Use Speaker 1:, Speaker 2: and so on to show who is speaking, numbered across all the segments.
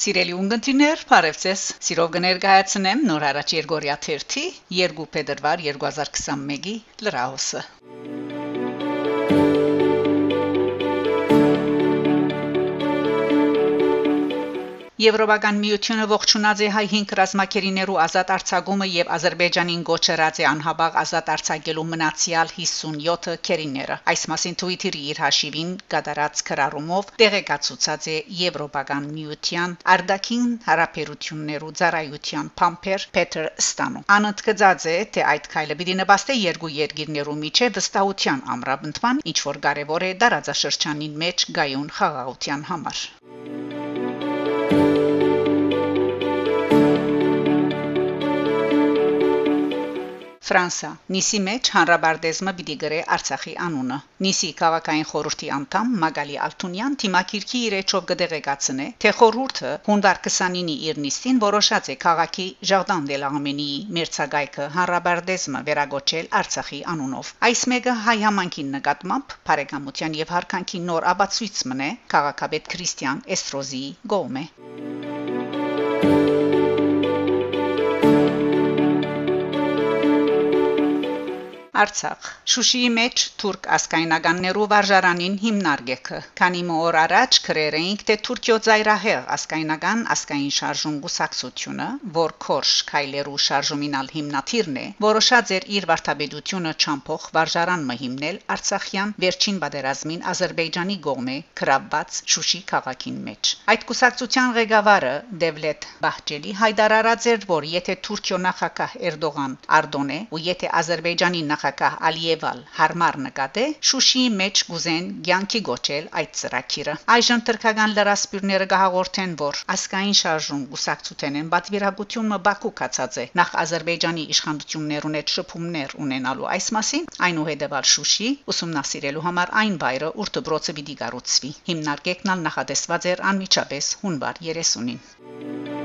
Speaker 1: Սիրելի ունգընտիրներ, բարևձեզ։ Սիրով կներկայացնեմ նոր հարաճ Երգորիա 1-ի 2 փետրվար 2021-ի լրահոսը։ Եվրոպական միությունը ողջունած է հայ 5 ռազմակերիներու ազատ արձակումը եւ Ադրբեջանին գոչերած է անհաբաղ ազատ արձակելու մնացյալ 57 քերիները։ Այս մասին Twitter-ի իր հաշիվին կատարած քրարումով տեղեկացուցած է Եվրոպական միության արդակին հարաբերություններու ծառայության Պամպեր Պետր Ստանո։ Անընդգծած է, թե այդ քայլը պիտի նպաստի երկու երկիրներու միջև վստահության ամրապնդման, ինչ որ կարևոր է դարաձաշրջանին մեջ գայուն խաղաղության համար։ Thank you. Ֆրանսա. Նիսի մեջ հանրաբարդեզմը պիտի գրե Արցախի անունը Նիսի քաղաքային խորհրդի անդամ Մագալի Ալթունյան թիմակիրքի իրեչով կդեղեկացնե թե խորհուրդը հունվար 29-ի իր նիստին որոշած է քաղաքի Ժարդան դե l'Arménie մերցագայքը հանրաբարդեզմը վերագոչել Արցախի անունով այս մեկը հայ համանքին նկատմամբ բարեկամության եւ հարկանքի նոր աբացույց մնե քաղաքապետ Քրիստիան Էստրոզի գոմե Արցախ Շուշիի մեջ թուրք ասկայնականներու վարժարանին հիմնարկեքը։ Քանի մօր առաջ քրեր էինք թե Թուրքիո ծայրահեղ ասկայնական ասկային շարժուն գուսակցությունը, որ Քորշ Քայլերու շարժումինալ հիմնաթիրն է, որոշած էր իր վարթապետությունը ճամփող վարժարան մը հիմնել Արցախյան վերջին բادرազմին Ադրբեջանի գողմե քրաբված Շուշի քաղաքին մեջ։ Այդ գուսակցության ղեկավարը Դևլետ Բահջելի հայտարարած էր, որ եթե Թուրքիո նախագահ Էրդողան արդոնե ու եթե Ադրբեջանի նախ նախագահ Ալիևալ հարմար նկատե Շուշիի մեջ գուզեն ցանկի գոչել այդ ծրագիրը այժմ թրքական լրասպիրները գահաղորդեն որ ասկային շարժում գուսակցութեն են բացվիրագությունը Բաքու կացած է նախ Ադրբեջանի իշխանություններուն հետ շփումներ ունենալու այս մասին այնուհետև Շուշի ուսումնասիրելու համար այն բայրը ուր դբրոցը պիտի կառուցվի հիմնարկեկն նախադեсված էր անմիջապես հունվար 30-ին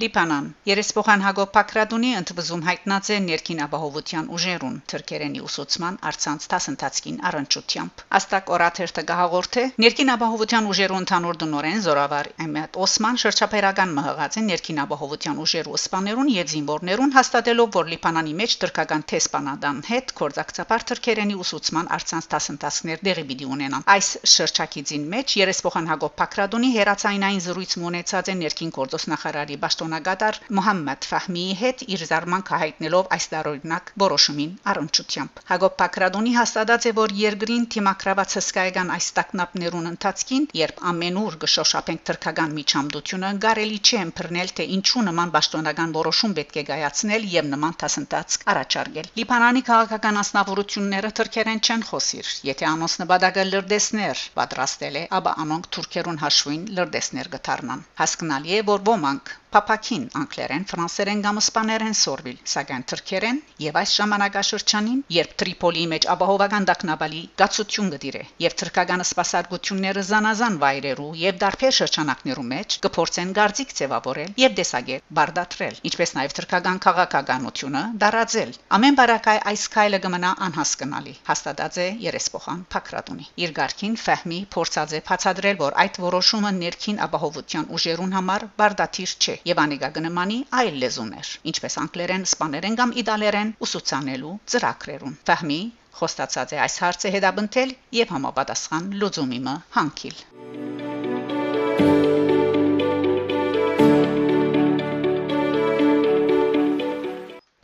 Speaker 1: Լիբանան Երեսփոխան Հակոբ Պակրադունի ընդվզում հայտնած է ներքին ապահովության ուժերուն թրքերենի ուսուցման արցանց տասնտածքին առընչությամբ Աստակ օրաթերթը գահաղորթե ներքին ապահովության ուժերու ընդհանուր դնորեն Զորավար Էմետ Օսման շրջափերական մհղած է ներքին ապահովության ուժերու սպաներուն եւ զինվորներուն հաստատելով որ Լիբանանի մեջ թրքական տեսփանադան հետ կորզակցապար թրքերենի ուսուցման արցանց տասնտածքներ դեղի պիտի ունենան այս շրջակիցին մեջ Երեսփոխան Հակոբ Պակրադունի հերացայինային զրույց ունեցած է ներքին գործոստնախարարի Բաշտոն պաշտոնագետար Մոհամմեդ Ֆահմիի հետ իր զարմանքը հայտնելով այս դարօրինակ որոշումին առընչությամբ Հակոբ Պակրադոնի հաստատած է որ երկրին թիմակրաված հսկայական այս տակնապներուն ընթացքին երբ ամենուր գշոշափենք թրքական միջամդությունը գարելի չէ ըմբռնել թե ինչու նման պաշտոնական որոշում պետք է գայացնել եւ նման տասնտած առաջարկել Լիբանանի քաղաքական ասնավորությունները թրքերեն չեն խոսիր եթե անոնց նպատակը լրդեսներ պատրաստել է ապա անոնք թուրքերուն հաշվին լրդեսներ գթարնան հասկանալի է որ ոմանք Փապակին անգլերեն, ֆրանսերեն կամ իսպաներեն սորվիլ, սակայն թրքերեն եւ այս ժամանակաշրջանին, երբ Տրիպոլի մեջ ապահովական դակնաբալի գացություն գդիրե եւ թրքական սպասարկությունները զանազան վայրերու եւ դարբեր շրջանակներու մեջ կփորձեն գարձիկ ձևավորել եւ դեսագել, բարդատրել, ինչպես նաեւ թրքական քաղաքականությունը դարաձել։ Ամեն բարակայ այս քայլը կմնա անհասկանալի, հաստատած է Երեսփոխան Փակրատունի։ Իր ղարքին Ֆահմի փորձած է բացադրել, որ այդ որոշումը ներքին ապահովության ուժերուն համար բարդաթիր չէ եւ անիկա կնմանի այլ լեզուներ, ինչպես անգլերեն, իսպաներեն կամ իտալերեն ուսուցանելու ծրագրերուն։ Ֆահմի խոստացած է այս հարցը հետապնդել եւ համապատասխան լուծումի մը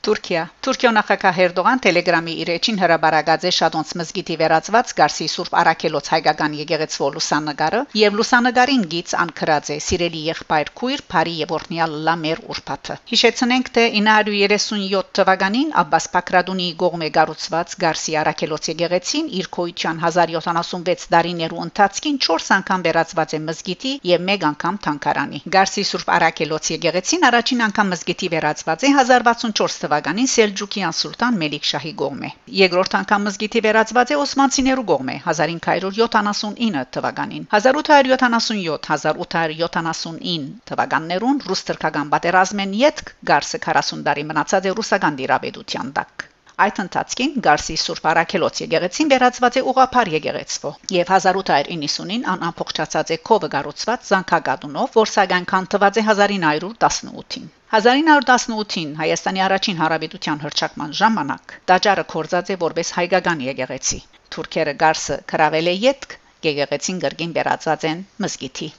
Speaker 1: Թուրքիա Թուրքիո նախագահ Էրդողան Տելեգրամի իր էջին հրաբարացած է Շադոնց մզգիտի վերածված Գարսի Սուրբ Արաքելոց հայկական եկեղեցվո լուսանգարը եւ լուսանգարին գից անկրած է Սիրելի եղբայր քույր Փարի եւ Օրնիալ Լամեր Ուրփաթը Հիշեցնենք թե 937 թվականին Աբբաս Պակրադունի գողմե գառուցված Գարսի Արաքելոց եկեղեցին իր քոյության 1076 տարիներու ընթացքին 4 անգամ վերածված է մզգիտի եւ 1 անգամ թանկարանի Գարսի Սուրբ Արաքելոց եկեղեցին առաջին անգամ մզգիտի վերածված է 1064 թվականին Սելջուկյան սուլտան Մելիք շահի կողմէ։ Երկրորդ անգամ մզգիթի վերածված է Օսմանցիներու կողմէ 1579 թվականին։ 1877-1879 թվականներուն ռուս-թրքական պատերազմեն յետք Գարսը 40 տարի մնացած է ռուսական դիրաբեդության տակ։ Այդ ընթացքին Գարսի Սուրբ Արաքելոց եկեղեցին վերածված է ուղափար եկեղեցվո եւ 1890-ին ան ամփոփչացած է կովը գառուցված Զանքագադունով, որ սակայն թված է 1918-ին։ 1918-ին Հայաստանի առաջին հարաբերության հրճակման ժամանակ տաճարը կորզած է որպես հայկական եկեղեցի։ Թուրքերը Գարսը կրավել է յետք, եկեղեցին գրգին վերածած են մզգիթի։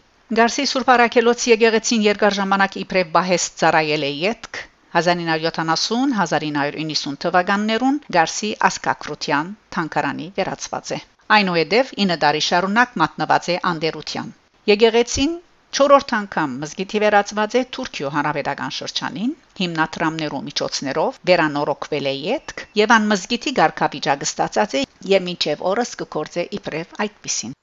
Speaker 1: Գարսի Սուրբ Արաքելոց եկեղեցին երկար ժամանակ իբրև բահես ծառայել է յետք 1970-1990 թվականներուն Գարսի Ասկակրության թանկարանի վերածված է։ Այնուհետև 9 տարի շարունակ մատնված է անդերության։ Եկեղեցին 4-րդ անգամ մզգիթի վերածված է Թուրքիո հանրապետական շրջանին հիմնադրամներու միջոցներով վերանորոգվել է յետք եւ ան մզգիթի ղարքավիճակը ստացած է եւ մինչեւ օրս կգործե իբրև այդպիսին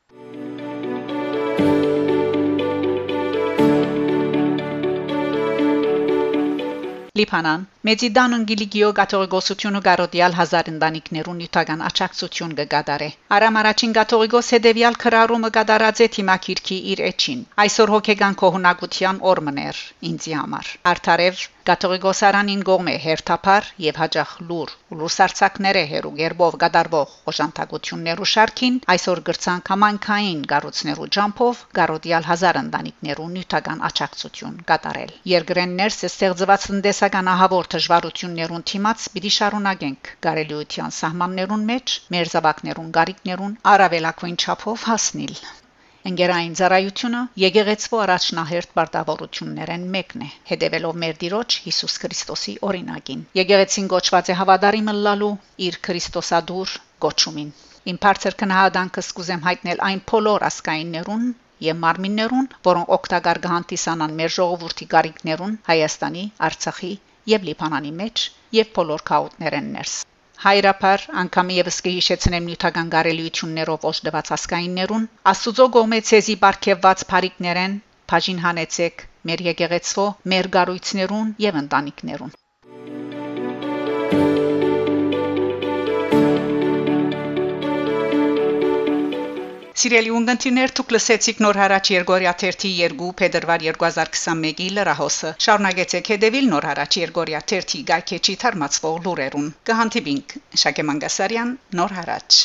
Speaker 1: Լիբանան Մեծիդանն Գիլիգիո կաթողիկոսությունը գարոդիալ հազար ընտանիքներուն նյութական աճակցություն կգադարե։ Արամ առաջին կաթողիկոս հետևյալ քրարումը կդարած է թիմակիրքի իր էջին։ Այսօր հոգեգան կողունակության օրմներ ինձի համար։ Արթարև Կաթողիկոսարանին գողմե հերթափար եւ հաջախ լուր լուսարցակները հերու գերբով գդարվող օժանդակություններու շարքին այսօր գրցան կամանկային գառոցներու ջամփով գարոդիալ հազար ընտանիքներու նյութական աճակցություն կատարել երկրեններ ստեղծված տնտեսական ահավոր դժվարություններուն թիմած պիտի շարունակենք գարելիության սահմաններուն մեջ մեր զավակներուն գարիկներուն արավելակույն չափով հասնել Ընկերային ծառայությունը եկեղեցվո առաջնահերթ պարտավորություններեն մեկն է, հետևելով մեր Տիրոջ Հիսուս Քրիստոսի օրինակին։ Եկեղեցին կոչված է հավատարիմը լալու իր Քրիստոսադուր կոչումին։ Իմ բարձր քնահանդանքը սկուզեմ հայտնել այն փոլոր ասկայիններուն եւ մարմիններուն, որոնք օգտակար կհանդիսանան մեր ժողովրդի գարիկներուն Հայաստանի, Արցախի եւ Լիբանանի մեջ եւ փոլոր քաուտներեն ներս հայրապար անգամ եւս կհիշեցնեմ նյութական գարելիություններով օժտված ասկայիններուն աստուծո գոմե ցեզի բարգեված փարիկներեն բաժին հանեցեք մեր եկեղեցվո մեր գառույցներուն եւ ընտանիքներուն Սիրելի ունգընտիրներ, դուք լսեցիք նոր հարաճ Երգորիա 1-ի 2 փետրվար 2021-ի լրահոսը։ Շարունակեցեք հետևել նոր հարաճ Երգորիա 1-ի գայքեչի թարմացվող լուրերուն։ Կհանդիպինք Շակե Մանգասարյան, նոր հարաճ։